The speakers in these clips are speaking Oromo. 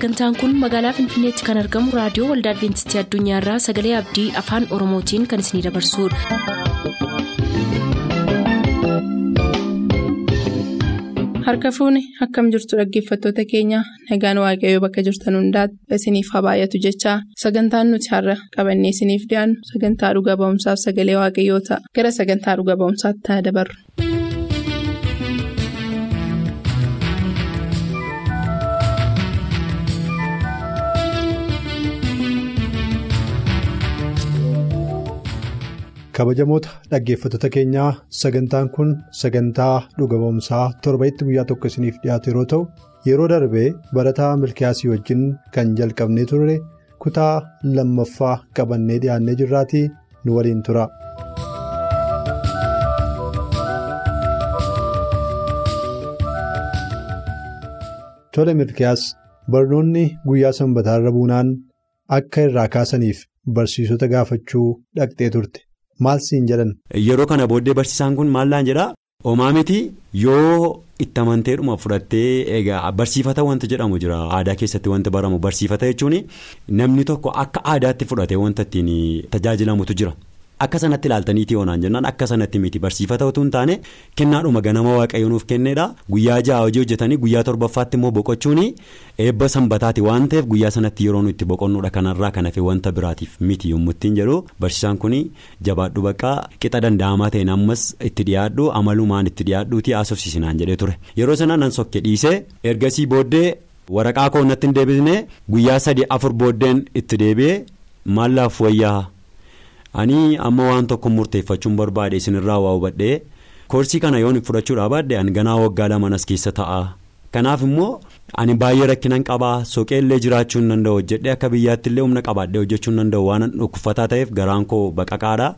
sagantaan kun magaalaa finfinneetti kan argamu raadiyoo waldaa adventistii addunyaarraa sagalee abdii afaan oromootiin kan isinidabarsudha. harka fuuni akkam jirtu dhaggeeffattoota keenya nagaan waaqayyoo bakka jirtan hundaati isiniif haa baay'atu jechaa sagantaan nuti har'a qabannee isiniif dhiyaannu sagantaa dhuga ba'umsaaf sagalee waaqayyoo ta'a gara sagantaa dhuga ba'umsaatti ta'a dabarru. Kabajamoota dhaggeeffattoota keenyaa sagantaan kun sagantaa dhuga ba'umsaa torbanitti guyyaa tokko isiniif dhiyaatu yeroo ta'u yeroo darbee barataa milkiyaasii wajjin kan jalqabnee turre kutaa lammaffaa qabannee dhiyaannee jirraatii nu waliin tura. tole milkiyaas barnoonni guyyaa sanbataarra buunaan akka irraa kaasaniif barsiisota gaafachuu dhaqxee turte. Maal siin jedhan. Yeroo kana booddee barsiisaan kun maallaan jedhaa homaa miti yoo itti amanteedhuma fudhattee egaa barsiifata wanta jedhamu jira aadaa keessatti wanta baramu barsiifata jechuun namni tokko akka aadaatti fudhatee wanta ittiin tajaajilamutu jira. Akka sanatti ilaaltaniitii oonaan jennaan akka sanatti miti barsiifata utuu hin taane kennaadhuma ganama waaqayyo nuuf kenneedha. Guyyaa ja'a hojii hojjetanii guyyaa torbaffaatti immoo boqochuun eebba sanbataati waan ta'eef guyyaa sanatti yeroo nuti boqonnuudha kanarraa kan hafe wanta biraatiif miti yommuu ittiin jedhu. Barsiisaan kun jabaadhu baqqaa qixa danda'amaa ta'een ammas itti dhiyaadhu amalumaan itti dhiyaadhuutii haasofsiisinaan jedhee ture. Yeroo sana nan sokke dhiisee ergasii booddee waraqaa koo natti hin deebisne guyyaa sadii afur booddeen itti deebi'ee maallaaf wayyaa. Ani amma waan tokko murteeffachuun barbaade isinirraa waa hubadhee koorsii kana yoon fudhachuudhaa baadde ani ganaa waggaa lamanas keessa ta'a. Kanaaf immoo ani baay'ee rakkinan qabaa soqeellee jiraachuu hin danda'u hojjedhee akka biyyaatti illee humna qabaadhee hojjechuu hin danda'u waan dhukkufataa ta'eef garaan koo baqaqaadha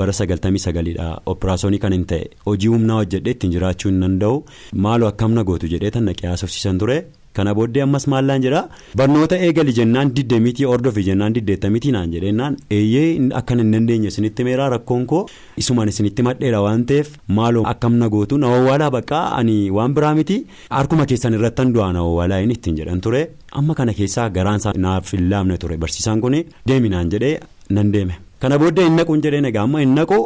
bara sagaltamii sagaliidha operaasyoonii kan hin ta'e hojii humnaa hojjedhee ittiin jiraachuu hin danda'u maaloo akkamna gootu jedhee tan naqee haasofsiisan ture. Kana booddee ammas maallaan jedhaa? Barnoota eegali jennaan diddeemitii ordofi jennaan diddeettamitii naan jedhennaan eeyyee akkan hin dandeenye isinitti meeraa rakkoon koo? Isumaan isinitti madheera waan ta'eef maaloo akkamna gootu? Na wawwaalaa baqqaa ani waan biraa miti. Harkuma keessan irrattan du'aa na wawwaalaa inni ittiin jedhan ture. Amma kana keessaa garaansaa naaf hin laafne ture. Barsiisaan kun deemi naan jedhee nan deeme. Kana booddee hin naquun jedheen egaa amma hin naqu.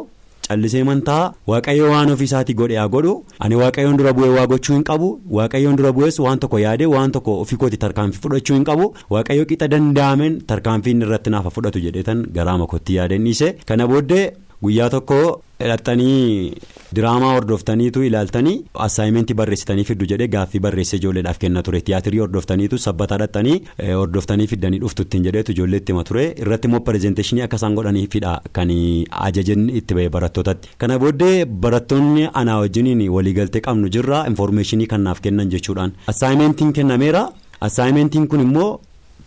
Callisee mantaa waaqayyo waan ofiisaatii godhe haa godhu. Ani waaqayyoon dura bu'ee waa gochuu hin qabu. Waaqayyoon dura bu'ees waan tokko yaadee waan tokko ofii kooti tarkaanfii fudhachuu hin qabu. Waaqayyo qixa danda'ameen tarkaanfii inni irratti naafa fudhatu jedheetan garaa makootti yaadeen dhiise kana booddee guyyaa tokko hidhattanii diraamaa hordoftaniitu ilaaltanii assaayimentii barreessitanii fiddu jedhee gaaffii barreessee ijoolleedhaaf kenna ture. Tiyaatirii hordoftaniitu sabbataa hidhattanii hordoftanii fiddanii dhuftu ittiin jedheetu ijoollee itti hima ture. Irratti immoo pirezenteeshinii akka isaan godhaniifidha kan ajajan itti ba'e barattootatti kana booddee barattoonni anaa wajjiniin waliigaltee qabnu jirra. Infoormeeshinii kanaaf kennan jechuudhaan. Assaayimentiin kennameera. Assaayimentiin kun immoo.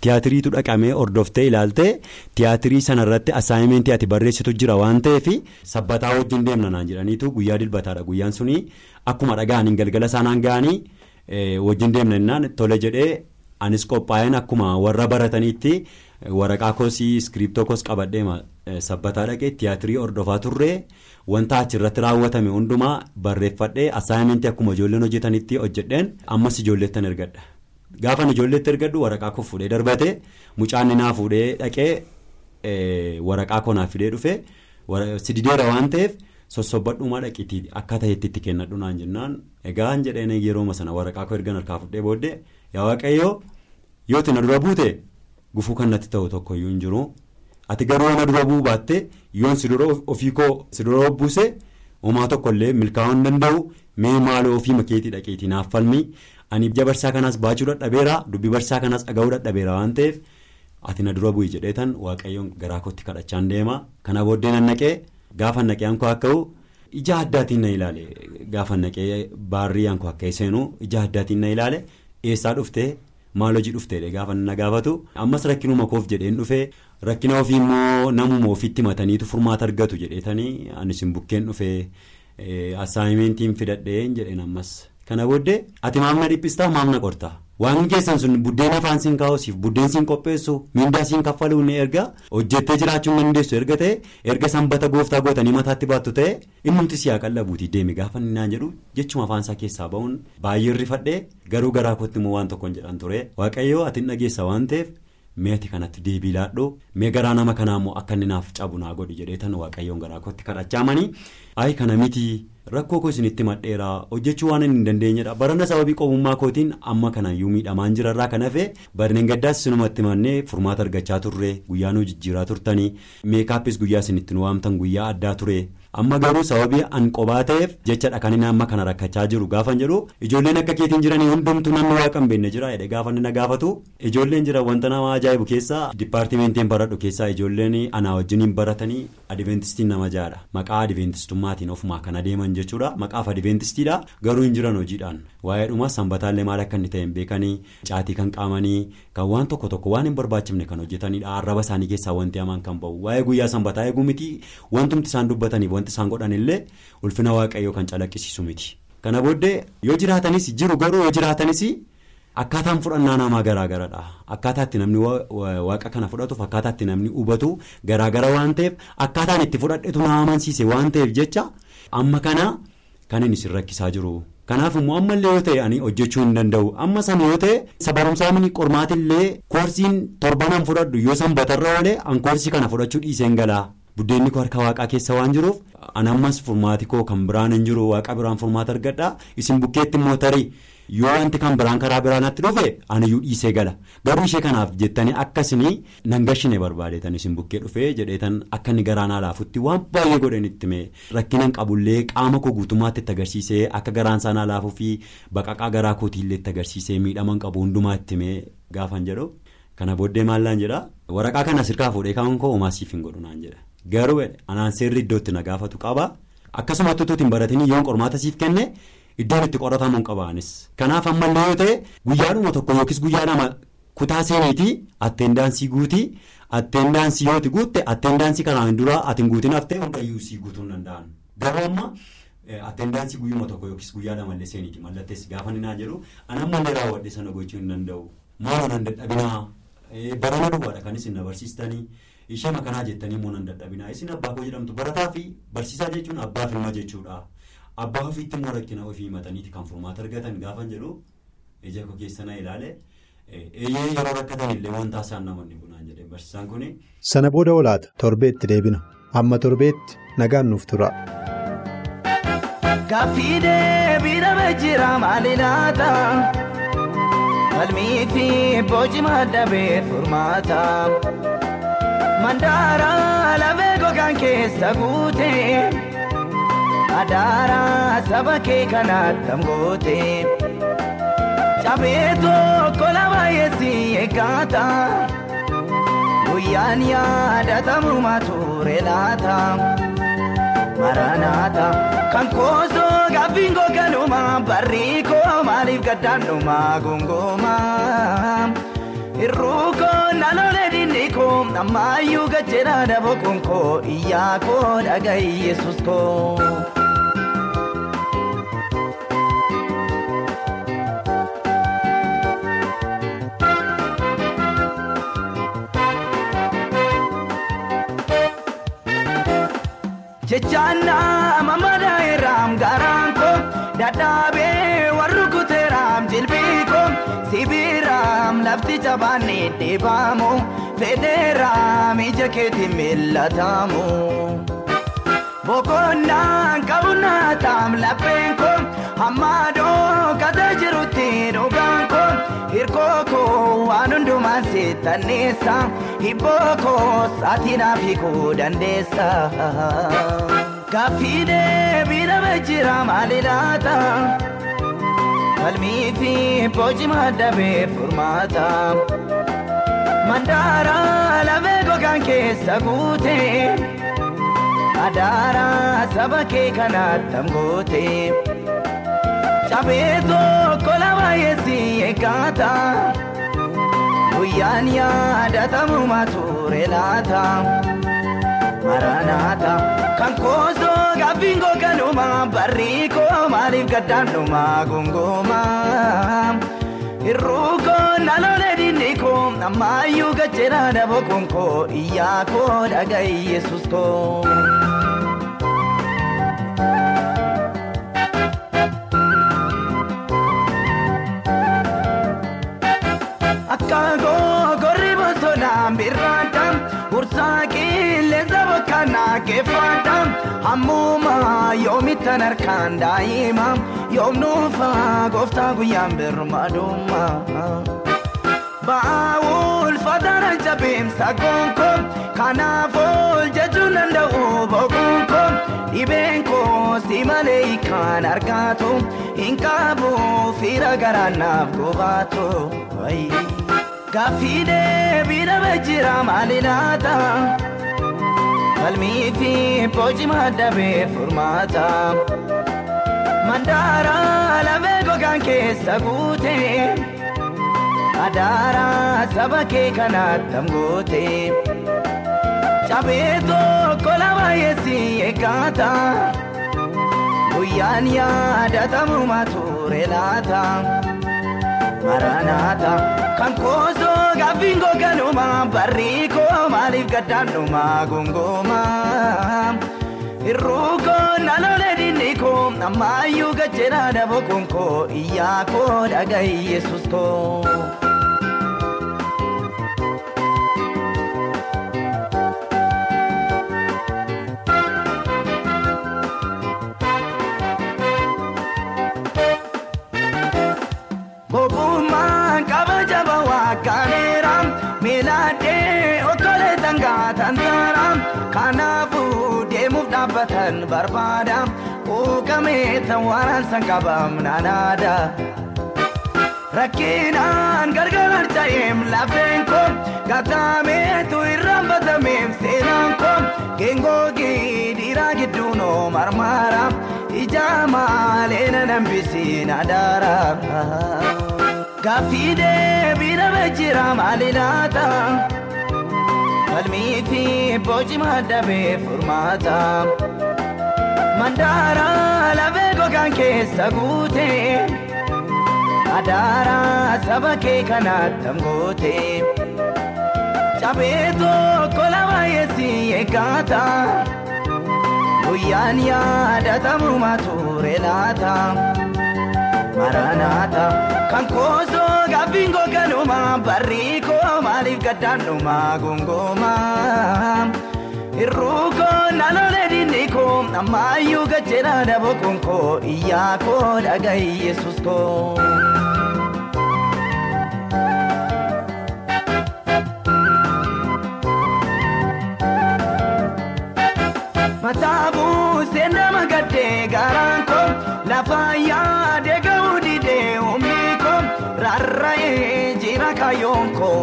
Tiyaatiriitu dhaqamee hordoftee ilaaltee tiyaatirii sanarratti assaayimentii ati barreessitu jira waan ta'eef sabbataa wajjin deemna naan jedhaniitu guyyaa dilbataadha guyyaan suni akkuma dhaga'aniin galgala isaanaan ga'anii wajjin deemna jennaan tole jedhee anis qophaa'een akkuma warra barataniitti waraqaa koosii iskiriiptoo koos qabadheema sabbataa dhaqee tiyaatirii hordofaa turree wanta achirratti raawwatame hundumaa barreeffadhee assaayimentii akkuma ijoolleen hojjetanitti hojjedheen ammas ijoolleettan ergadha. Gaafan ijoolleetti ergadhu waraqaa koo fuudhee darbate. Mucaan naa fuudhee dhaqee waraqaa koo naaf fidee dhufe. Sidideera waan ta'eef sossobadhumaa dhaqiitii akka ta'etti itti kennadhu naan jennaan egaan jedheen yerooma sana waraqaa koo ergan harkaa fuudhee booddee yaa waaqayyoo yooti na dura buute gufuu kan natti ta'u tokkoyyuu hin jiru. Ati garuu na dura bu'uu baatte yoon si dura ofii koo si dura buuse homaa tokkollee milkaa'uu hin danda'u. Mee maaloo ofii makeetii dhaqiitii naaf falmi. Ani ija barsaa kanaas baachuu dadhabeera dubbii barsaa kanaas dhaga'uu dadhabeera waan ta'eef ati na dura bu'i jedheetan waaqayyoon garaa kootti kadhachaan deema. Kana booddee nan naqee gaafa naqee ankoo akka'u ija addaatiin na ilaale. Gaafa naqee baarrii ankoo akka seenu ija addaatiin na ilaale. Eessaa dhuftee maal hojii dhufteedha gaafa na gaafatu? Ammas rakkinuma koof jedheen dhufee rakkina ofii immoo namuma ofiitti mataniitu furmaata argatu jedheetanii anis hin bukkeen dhufee assaayimentiin fidadheen jedheen ammas. Kana booddee ati maamna dhiphistaa maamna qortaa waan keessan sun buddeena afaan siin kaa'usiif buddeen siin qopheessu miindaa siin kaffaluu ni erga hojjettee jiraachuu dandeessu erga ta'e erga sanbata gooftaa gootanii mataatti baattu ta'e innumti siyaa qallabuutii deemi gaafa naan jedhu jechuma afaan isaa keessaa ba'uun baay'ee rifadhee garuu garaa kootti immoo waan tokkoon jedhan ture waaqayyoo ati dhageessa waan ta'eef. meeti kanatti deebii laadhoo mee garaa nama kanaa immoo akka inni naaf cabu naa godhi jedheetan waaqayyoon garaa kootti kana miti rakkoo koo isinitti madheeraa hojjechuu waan hin dandeenyedha barana sababii qobummaa kootiin amma kanayyuu miidhamaan jirarraa kan hafe barneen gaddaas sinumatti mannee furmaata argachaa turre guyyaa nu jijjiiraa turtanii meekaappis guyyaa isinitti nu waamtan guyyaa addaa ture. Amma garuu sababii an qobaa ta'eef jechadha kan inni amma kana rakkachaa jiru gaafan jedhu ijoolleen akka keetiin jiranii hundumtuu namni waaqa hin beekne jira jedhe gaafa na gaafatu. Ijoolleen jira wanta nama ajaa'ibu keessaa dipaartimentiin baradhu keessaa ijoolleen anaa wajjiniin baratanii adventistiin nama jaadha maqaa adventistummaatiin ofumaa kan adeeman jechuudha. Maqaaf adventistiidha. Garuu hin jiran hojiidhaan. Waa'ee dhuma sanbataallee maal akka inni ta'e hin beekanii caatii kan qaamanii kan waan tokko tokko waan hin barbaachifne kan hojjetanidha arraba isaanii keessaa wanti hamaan kan ba'u. Waa'ee guyyaa sanbataa eeguu miti wantumti isaan dubbataniif wanti isaan godhan illee ulfina waaqayyoo kan calaqqisiisu miti kana booddee yoo jiraatanis jiru garuu yoo jiraatanis akkaataan fudhannaa namaa garaagaradha akkaataatti namni waaqa kana fudhatuuf akkaataatti namni hubatu garaagara waan ta'eef akkaataan itti fudhadhetu nama amansiise waan ta'eef jecha amma kana kan inni isin rakkisaa jiru. kanaaf immoo ammallee yoo ta'e ani hojjechuu hin danda'u amma sana yoo ta'e sabarumsaa mini qormaatillee koorsiin torbanaan fudhadhu yoo sanbatarra oolee an koorsii kana fudhachuu dhiiseen galaa. Buddeenni koo harka waaqaa keessa waan jiruuf an ammas furmaati koo kan biraan hin jiru waaqa biraan furmaata argadha isin bukkeetti immoo tarii yoo wanti kan biraan karaa biraanatti dhufe aniyyuu dhiisee gala. Garuu ishee kanaaf jettanii akkasini nangashine barbaadeetan isin bukkee dhufee jedheetan akka inni garaanaa laafutti waan baay'ee godhan itti mee rakkinan qabullee qaama koo guutummaatti itti agarsiisee akka garaan saanaa laafuu fi baqaqaa garaa kootiillee itti agarsiisee miidhaman qabu hundumaa itti mee gaafan jedhu. Kana booddee maallaan jedha? Waraqaa kana sirkaa fuudhee kaa'uun koo homaasiif hin godhu naan jedha. Garuu anaan seerri iddootti na gaafatu qaba akkasuma tuttuutiin baratanii yoon qormaata siif kenne iddoon itti qoratamuun qabaanis. Kanaaf ammallee yoo ta'e guyyaadhuma tokko yookiis guyyaa lama kutaa seeniitii attendaansii guutii attendaansii yooti guutte attendaansii kanaan dura atiin guutiin haftee hundayyuu sii guutuu hin danda'an. Garuu amma attendaansii guyyuma tokko yookiis guyyaa lamallee seeniitii mallatteessi gaafa ni naa jedhu an ammallee raawwadhe sana gochuu hin danda'u. Maaloo nan dadhabinaa? Barana duwwaadha kan isin na barsiistanii. Ishee makanaa jettanii immoo nan dadhabinaa isin abbaa koo jedhamtu barataa fi barsiisaa jechuun abbaaf ilma jechuudha abbaa ofiitti immoo rakkina ofii himataniiti kan furmaata argatan gaafan jedhu ija koo keessa na ilaale eeyyee yeroo rakkatan illee wanta isaan namoonni bunaan jedhee barsiisaan kuni. sana booda olaata torbeetti deebina amma torbeetti nagaan nuuf tura. Gaaffii deebii dhabee jira maali laata? Falmii fi boojii dhabee furmaata. Mandaara lafee gogaan keessa guute Adaara saba kee kanaatti amgoote Cabee tokko lama yeessi eeggaata Guyyaan yaadatamu mature laata Maranaata kan koosoo gaaffiin goganuma barri koo maaliif gaddaannuma gongooma. Irruukoo naannolee dinniikoo ammayyuu gajjeera daboo koo iyyaa koo dhaga'i yesus koo. Jechaan nama lafti jabaanne deebaamu fedheeraam ija keetiin millatamu. Boqonnaan qabunnataam lapheen koo hammaadoo kata jirutti dhugaan koo hirkoo koo waan hundumaan seetanneessa hibboo koo saatiinaaf hiikuu dandeessa. Gaaffii deebii dhabee jira maali laata? Falmii fi boojii dhabee furmaata. Mandaara lafee gogaan keessa guute. Adaara saba kee kanaatti amgoote. Cabee tokko lama yeessi eeggaata. Guyyaan yaadatamu mature laata. Maranaata kan koosoo gaaffiin kanuma barrii koo maaliif gaddaanuma gongooma. Hir'uu koo nalolee dinni koo ammayyuu gajjera dhaboo konkoo iyyaa koo dhaga'i yesus koo. Hammuma yoomittan harkaan daa'ima yoom nuufaa gooftaa guyyaan birmadummaa. Ba'aa ulfaataan jabeemsa gonkoon kanaaf ol jechuun danda'u boqonkoon dhibeen koo si malee kan argaatu hin qabu fiira garaanaaf gobaatu. Gaaffii deebii dhabee jira maali laata? Falmii fi boci maddabee furmaata. Mandaara lamee gogaan keessa guute. Adaara saba kee kanaatti goote. Cabee tokko lama yeessi eeggata. Guyyaan yaadatamu mature laata. Maranaata kan koosoo gaaffiin kanuma barrii koo maaliif gaddaanuma gongooma. Hir'uu koo nalolee dinni koo ammayyuu gajjera dhaboo konkoo iyyaa koo dhaga'i yesus koo. Okolee sangaa tansaara kanaafuu deemuuf dhaabbatan barbaada quuqamee tan waraansan qabam naanaada. Rakkinaan gargar harca'eem lafeen koo gataameetu irraan batameem seenaan koo geengoogi dhiiraa gidduun marmaara ija maalee na nambisiin adaara. Gaaffii deebii dhabee jira maali laata? Falmii fi boci maddabee furmaata. Mandaara lafee gogaan keessa guute. Adaara saba kee kanaatti goote. Cabee tokko lama yeessi eeggata. Guyyaan yaadatamu mature laata. Maranaata kan koosoo gaaffiin kanuma barrii koo maaliif gaddaanuma gongooma. Hir'uu koo nalolee dinni koo ammayyuu gajjera dhaboo konkoo iyyaa koo dhaga'i yesus koo.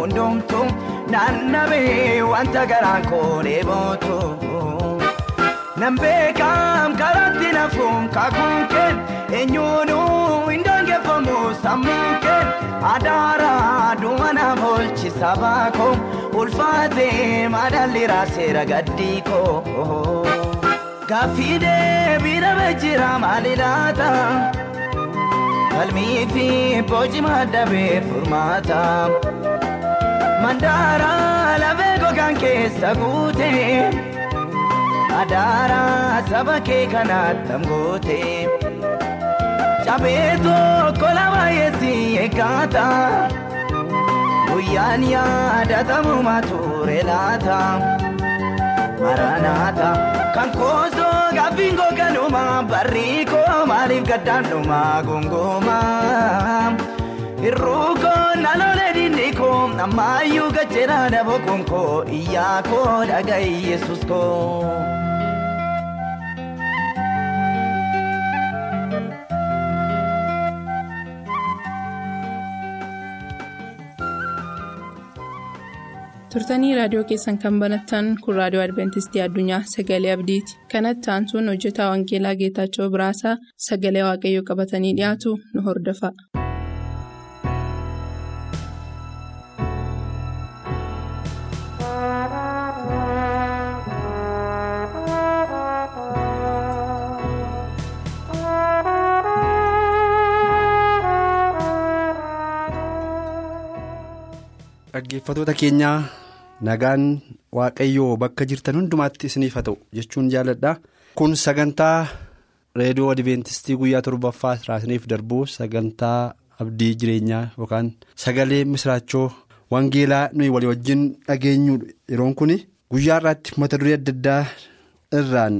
Hundoomtu naannabee wanta garaan koo dheebootu. Nan beekam karaatti nafuun kakuun kee eenyuunuu hin dangeeffamu sammuun kee adaara duumana bolchisa baakoo ulfaatee madaalli raaseera gaddii koo. Gaaffii deebii dhabee jira maali laata? Falmii fi boci maddabee furmaata. Mandaara lafee gogaan keessa guute. Adaara saba kee kanaatti goote. Cabee tokko lama yeessi eeggata. Guyyaan yaadatamu mature laata. Maranaata kan koosoo gaaffiin kanuma barrii koo maaliif gaddaanuma gongooma. Hir'uu koo nalolee dinni koo ammayyuu gajjera dhaboo konkoo iyyaa koo dhaga'i yesus koo. turtanii raadiyoo keessan kan banattan kun raadiyoo adventistii addunyaa sagalee abdiiti kanatti aansuun hojjetaa wangeelaa geetaachoo biraasaa sagalee waaqayyoo qabatanii dhiyaatu nu hordofa. Dhaggeeffatoota keenyaa nagaan waaqayyoo bakka jirtan hundumaatti isiniif haa ta'u jechuun jaalladha. Kun sagantaa reediyoo adventistii guyyaa torbaffaa isiniif darbu sagantaa abdii jireenyaa yookaan sagalee misraachoo wangeelaa nuyi walii wajjin dhageenyu yeroon kun guyyaa irraatti mata duree adda addaa irraan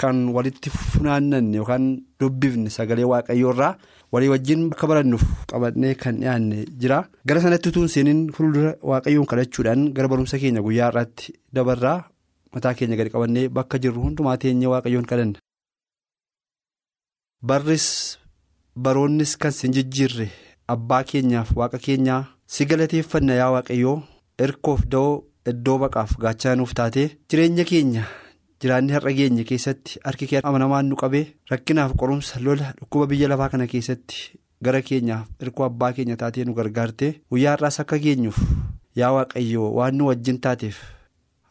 kan walitti funaannanne yookaan dubbifne sagalee waaqayyoo irraa. walii wajjin akka barannuuf qabannee kan dhiyaanne jira gara sanatti utuu hin seeniin fuuldura waaqayyoon kadhachuudhaan gara barumsa keenya guyyaa irratti dabarraa mataa keenya gadi qabannee bakka jirru hundumaa teenyee waaqayyoon kadhanna. barris baroonnis kan sin jijjiirre abbaa keenyaaf waaqa keenyaa si galateeffanna yaa waaqayyoo erkoof da'oo iddoo baqaaf gaachaa nuuf taatee jireenya keenya. Jiraanni har'a geenye keessatti harki kee amanamaan nu qabee rakkinaaf qorumsa lola dhukkuba biyya lafaa kana keessatti gara keenyaaf hirkoo abbaa keenya taatee nu gargaarte guyyaa har'aas akka geenyuuf yaa waaqayyoo waan nu wajjin taateef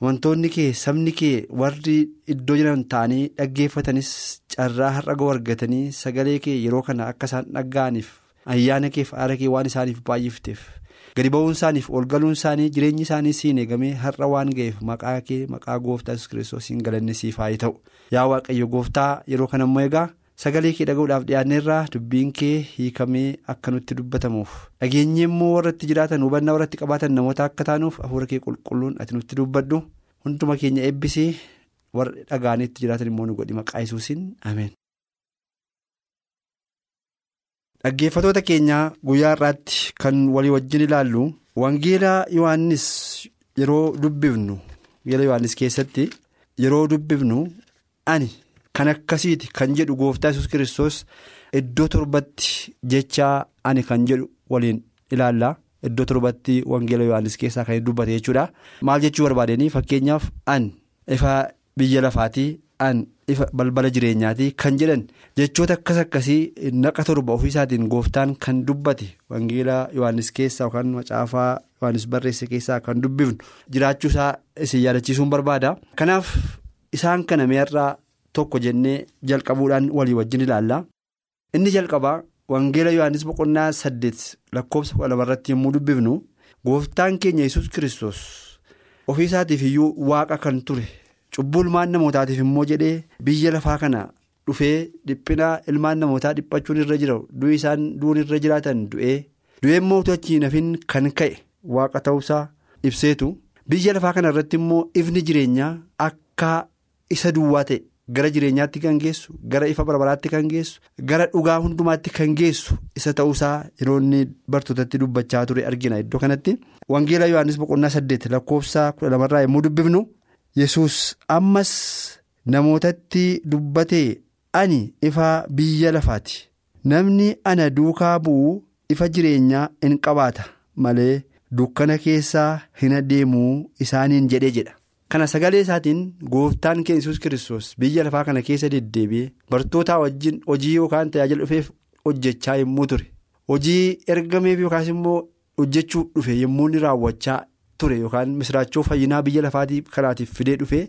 amantoonni kee sabni kee warri iddoo jiran ta'anii dhaggeeffatanis carraa har'a ga'u argatanii sagalee kee yeroo kana akka isaan dhaga'aniif ayyaana keef aara kee waan isaaniif baay'ifteef. Gadi ba'uun isaaniif ol galuun isaanii jireenyi isaanii siin eegamee har'a waan ga'eef maqaa kee maqaa gooftaa yesus kiristoosiin galanni siif haa ta'u. Yaa waaqayyo gooftaa yeroo kana immoo egaa sagalee kee dhaga'uudhaaf dhiyaanneerraa dubbiin kee hiikamee akka nutti dubbatamuuf. Dhageenyee immoo warratti jiraatan hubannaa warratti qabaatan namoota akka taanuuf hafuura kee qulqulluun ati nutti dubbadhu. Hunduma keenya eebbisee warra dhaga'aniitti jiraatan immoo nu godhi maqaa yesuusiin ameen. Dhaggeeffatoota keenyaa guyyaa irraatti kan walii wajjin ilaallu wangeelaa Yohaannis yeroo dubbifnu wangeela Yohaannis keessatti yeroo dubbifnu ani kan akkasiiti kan jedhu gooftaa yesus kiristoos iddoo torbatti jechaa ani kan jedhu waliin ilaalla iddoo torbatti wangeela Yohaannis keessaa kan dubbate jechuudha maal jechuu barbaadanii fakkeenyaaf an ifa biyya lafaatii an. Ifa balbala jireenyaati kan jedhan jechoota akkas akkasii naqa torba ofiisaatiin gooftaan kan dubbate wangeela yohannis keessaa yookaan macaafaa yohannis barreesse keessaa kan dubbifnu jiraachuusaa isin yaadachiisuun barbaada. kanaaf isaan kana mi'arraa tokko jennee jalqabuudhaan walii wajjin ilaalla inni jalqabaa wangeela yohannis boqonnaa saddeet lakkoofsa kudha lamarratti yommuu dubbifnu gooftaan keenya yesus kiristoos ofiisaatiif iyyuu waaqa kan ture. Cubbuu ilmaan namootaatiif immoo jedhee biyya lafaa kana dhufee dhiphinaa ilmaan namootaa dhiphachuun irra jira du'i isaan du'uun irra jiraatan du'ee du'ee immoo utuu achii nafin kan ka'e waaqa ta'uusaa ibseetu biyya lafaa kana irratti immoo ifni jireenyaa akka isa duwwaa ta'e gara jireenyaatti kan geessu gara ifa barbaraatti kan geessu gara dhugaa hundumaatti kan geessu isa ta'uusaa yeroo inni bartootatti dubbachaa ture argina iddoo kanatti wangeela yohannis boqonnaa saddeet lakkoofsa kudha lamarraa yommuu dubbifnu. Yesus ammas namootatti dubbatee ani ifa biyya lafaati namni ana duukaa bu'u ifa jireenyaa in qabaata malee dukkana keessaa hin adeemuu isaaniin jedhee jedha. kana sagalee isaatiin gooftaan keenya yesus kiristoos biyya lafaa kana keessa deddeebi'ee bartootaa wajjin hojii yookaan tajaajila dhufeef hojjechaa yommuu ture hojii ergameef yookaas immoo hojjechuu dhufe yommuu inni raawwachaa. Ture yookaan misraachoo fayyinaa biyya lafaatii kanaatiif fidee dhufe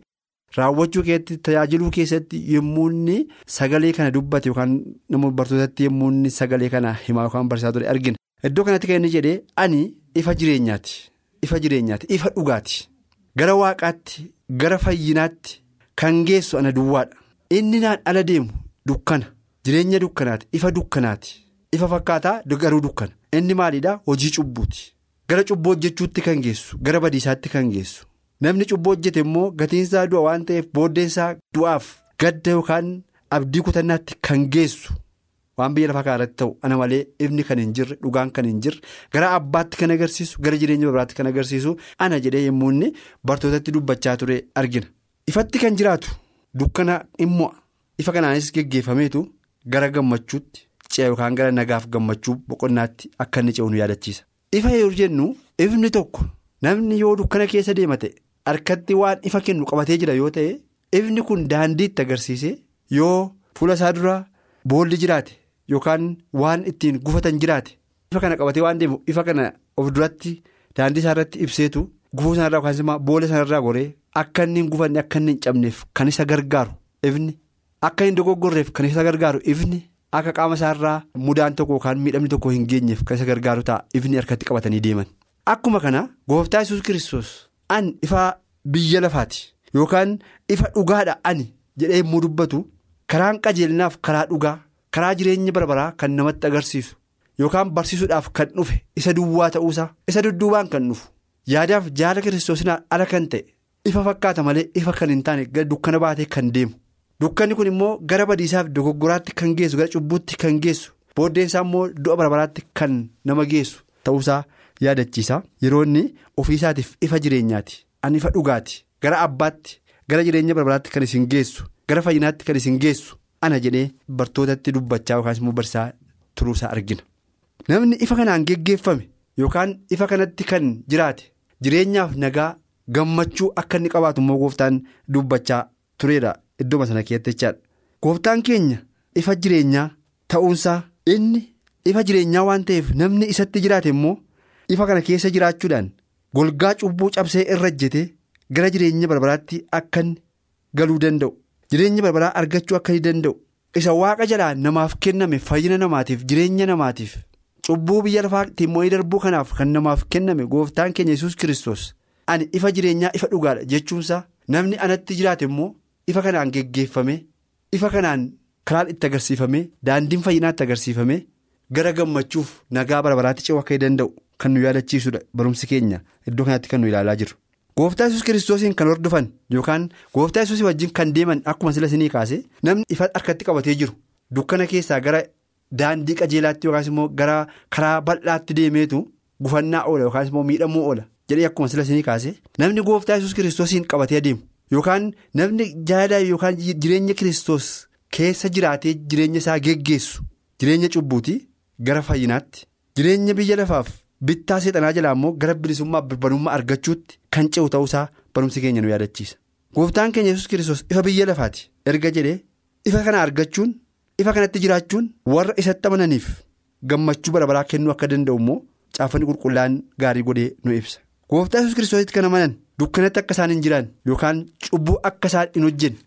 raawwachuu keessatti tajaajiluu keessatti yommuu sagalee kana dubbate yookaan namoota bartootatti yommuu sagalee kana himaa yookaan barsiisaa ture argina. Iddoo kanatti kan inni jedhee ani ifa jireenyaati ifa jireenyaati ifa dhugaati. Gara waaqaatti gara fayyinaatti kan geessu ana duwwaadha. Inni naan ala deemu dukkana jireenya dukkanaati ifa dukkanaati. Ifa fakkaataa garuu dukkana. Inni maalidhaa hojii cubbuuti. Gara cubbuu hojjechuutti kan geessu gara badiisaatti kan geessu. Namni cubbuu hojjete immoo gatiinsaa du'a waan ta'eef booddeensaa du'aaf gadda yookaan abdii kutannaatti kan geessu. Waan biyya lafaa kanarratti ta'u ana malee ifni kan hin jirre dhugaan kan hin jirre gara abbaatti kan agarsiisu gara jireenya biraatti kan agarsiisu ana jedhee yommuu inni bartootatti dubbachaa ture argina. Ifatti kan jiraatu dukkana immoo ifa kanaanis geggeeffameetu gara gammachuutti ce'a yookaan gara nagaaf gammachuu boqonnaatti akka inni ce'u nu yaadachiisa. Ifa yoo jennu ifni tokko namni yoo dukkana keessa deema ta'e harkatti waan ifa kennu qabatee jira yoo ta'e ifni kun daandiitti agarsiise yoo fuula isaa dura boolli jiraate yookaan waan ittiin gufatan jiraate ifa kana qabatee waan deemu ifa kana of duratti daandii isaa irratti ibseetu gufuu sanarraa yookaan immoo boolla sanarraa goree akka inni hin gufanne akka inni hin cabneef kan isa gargaaru ifni akka hin dogoggorreef kan isa gargaaru ifni. Akka qaama isaarraa mudaan tokko yookaan miidhamni tokko hin geenyeef kan isa gargaaru ta'a. Ifni harkatti qabatanii deeman. Akkuma kana gooftaa yesus kiristoos an ifa biyya lafaati yookaan ifa dhugaadha ani jedhee immoo dubbatu karaan qajeelinaaf karaa dhugaa karaa jireenya barbaraa kan namatti agarsiisu yookaan barsiisuudhaaf kan dhufe isa duwwaa ta'uusaa isa dudduubaan kan dhufu yaadaaf jaala kiristoosinaa ala kan ta'e ifa fakkaata malee ifa kan hin taane dukkana baatee kan deemu dukkanni kun immoo gara badiisaaf dogoggoraatti kan geessu gara cubbuutti kan geessu booddeensaa immoo du'a barbaraatti kan nama geessu. Ta'uusaa yaadachiisa. Yeroo inni ofiisaatiif ifa jireenyaati. An ifa dhugaati. Gara abbaatti gara jireenya barbaraatti kan isin geessu gara fayyinaatti kan isin geessu ana jedhee bartootatti dubbachaa yookaas immoo barsiisaa turuusaa argina. namni ifa kanaan geggeeffame yookaan ifa kanatti kan jiraate jireenyaaf nagaa gammachuu akka inni qabaatu immoo gooftaan dubbachaa tureedha iddooma sana keessatti jechaadha. gooftaan keenya ifa jireenyaa ta'uunsaa inni ifa jireenyaa waan ta'eef namni isatti jiraate immoo ifa kana keessa jiraachuudhaan golgaa cubbuu cabsee irra ejjete gara jireenya barbaraatti akka galuu danda'u jireenya barbaraa argachuu akka danda'u isa waaqa jalaa namaaf kenname fayyina namaatiif jireenya namaatiif. cubbuu biyya lafaatti immoo darbuu kanaaf kan namaaf kenname gooftaan keenya yesus kiristoos ani ifa jireenyaa ifa dhugaadha jechuunsaa namni anatti jiraate immoo ifa kanaan geggeeffame ifa kanaan karaan itti agarsiifame daandiin fayyinaatti agarsiifame gara gammachuuf nagaa barbaraatti ce'uu akka danda'u kan nu yaadachiisudha barumsi keenya iddoo kanatti kan nu ilaalaa jiru. gooftaa yesus kiristoosiin kan hordofan yookaan gooftaa yesuusii wajjin kan deeman akkuma sila isinii kaase namni ifa harkatti qabatee jiru dukkana keessaa gara. Daandii qajeelaatti yookaas immoo gara karaa bal'aatti deemeetu gufannaa oola yookaas immoo miidhamuu oola jedhee akkuma sila isinii kaase namni gooftaa yesus kiristoosiin qabatee adeemu yookaan namni jaalala yookaan jireenya kiristoos keessa jiraatee jireenya isaa geggeessu jireenya cubbuutii gara fayyinaatti jireenya biyya lafaaf bittaa seexanaa jalaa immoo gara bilisummaa birbanummaa argachuutti kan ce'u ta'uusaa barumsi keenya nu yaadachiisa gooftaan keenya yesus kiristoos ifa biyya lafaati erga jedhee ifa kana argachuun. ifa kanatti jiraachuun warra isatti amananiif gammachuu bara baraa kennuu akka danda'u immoo caaffanni qulqullaa'aan gaarii godhee nu ibsa gooftaa yesus kiristoositti kan amanan dukkanatti akka isaan hin jiraan yookaan cubbuu akka isaan hin hojjenne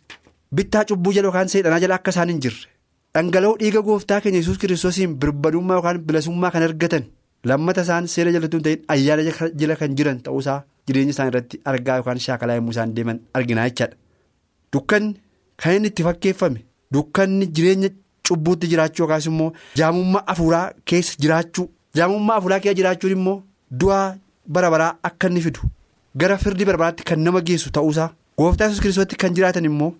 bittaa cubbuu jala yookaan seexanaa jala akka isaan hin jirre dhangala'oo dhiiga gooftaa keenya yesus kiristoosiin birbadummaa yookaan bilisummaa kan argatan lammata isaan seera jalatti hin ta'in ayyaana jala kan jiran ta'uusaa jireenya isaan irratti argaa yookaan shaakalaa yommuu isaan deeman arginaa jechaadha dukkanni kan inni itti fakkeeffame. Dukkanni jireenya cubbuutti jiraachuu yookaas immoo jaamummaa afuuraa keessa jiraachuu jaamummaa afuuraa keessa jiraachuun immoo du'aa bara baraa akka inni fidu gara firdi bara baraatti kan nama geessu ta'uusaa gooftaa yesus kiristooti kan jiraatan immoo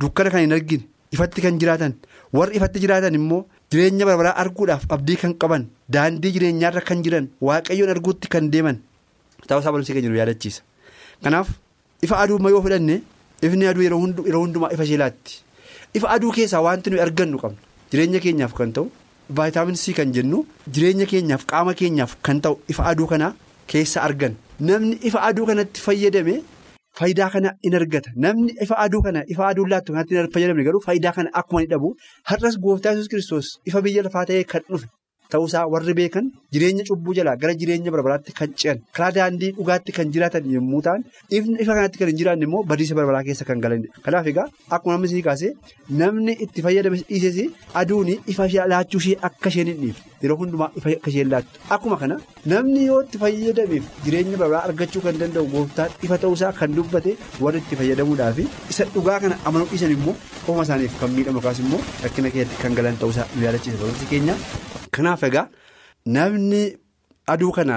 dukkana kan hin argine ifatti kan jiraatan warri ifatti jiraatan immoo jireenya bara baraa arguudhaaf abdii kan qaban daandii jireenyaarra kan jiran waaqayyoon arguutti kan deeman. Ta'uusaa barumsa keenya nu yaadachiisa. Kanaaf ifa aduu yoo fudhanne ifni aduu yeroo hundumaa ifa isheelaatti. ifa aduu keessaa wanti nuyi argannu qabna. Jireenya keenyaaf kan ta'u vaayitaamin c kan jennu jireenya keenyaaf qaama keenyaaf kan ta'u ifa aduu kana keessa argan namni ifa aduu kanatti fayyadame faayidaa kana in argata. Namni ifa aduu kana ifa aduu laattu kanatti fayyadamne garuu faayidaa kana akkuma ni dhabu har'as gooftaa yesus kiristoos ifa biyya lafaa ta'ee kan dhufe ta'uusaa warri beekan jireenya cubbuu jalaa gara jireenya barbaraatti kan ce'an karaa daandii dhugaatti kan jiraatan yommuu ta'an ifa kanatti kan hin jiraanne immoo badiisa barbaraa keessa kan galanidha kanaaf egaa akkuma namni isin kaase namni itti fayyadame dhiisee aduun ifa laachuu ishee akka isheen hin yeroo hundumaa ifa akka isheen laattu akkuma kana namni yoo itti fayyadameef jireenya barbaraa argachuu kan danda'u gooftaan ifa ta'uusaa kan dubbate warri itti fayyadamuudhaaf isa dhugaa kana amanuu dhiisan immoo ofuma isaaniif kan miidhamu immoo rakkina keessatti kan galan ta'uusaa nu yaadachiisa barumsi keenya. Kanaaf egaa namni aduu kana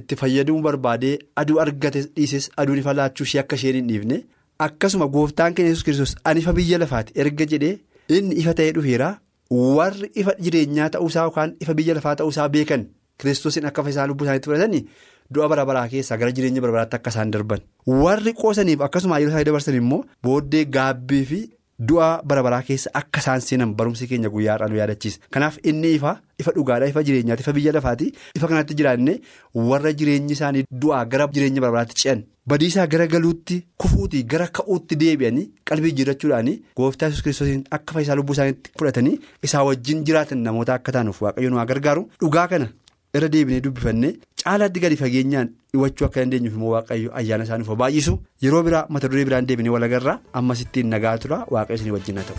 itti fayyadamuu barbaadee aduu argate dhiises aduun ifa laachuu ishee akka isheen hin dhiifne akkasuma gooftaan keenya yesus kiristoos ani ifa biyya lafaati erga jedhee inni ifa ta'ee dhufeera warri ifa jireenyaa ta'uusaa yookaan ifa biyya lafaa ta'uusaa beekan kiristoosiin akka fayyisaa lubbuu isaaniitti fudhatanii du'a bara baraa keessaa gara jireenya bara baraatti akka isaan darban warri qoosaniif akkasuma yeroo isaanii dabarsan immoo booddee gaabbii fi. Du'a bara baraa keessa akka isaan seenan barumsi keenya guyyaa har'aa nu yaadachiisa. Kanaaf inni ifa ifa dhugaadhaa ifa jireenyaati ifa biyya lafaati ifa kanatti jiraanne warra jireenyi isaanii du'aa gara jireenya bara baraatti ce'an badiisaa gara galuutti kufuutii gara ka'uutti deebi'anii qalbii jirachuudhaanii gooftaa yesus kiristoosiin akka fayyisaa lubbuu isaaniitti fudhatanii isaa wajjin jiraatan namoota akka taanuuf waaqayyo nu gargaaru dhugaa kana irra deebinee dubbifannee caalaatti gadi fageenyaan dhiwachuu akka dandeenyuuf immoo waaqayyo ayyaana isaaniif baay'isu yeroo biraa mata duree biraan deebinee wal agarraa ammas ittiin nagaa tura waaqayyo isin wajjin haa ta'u.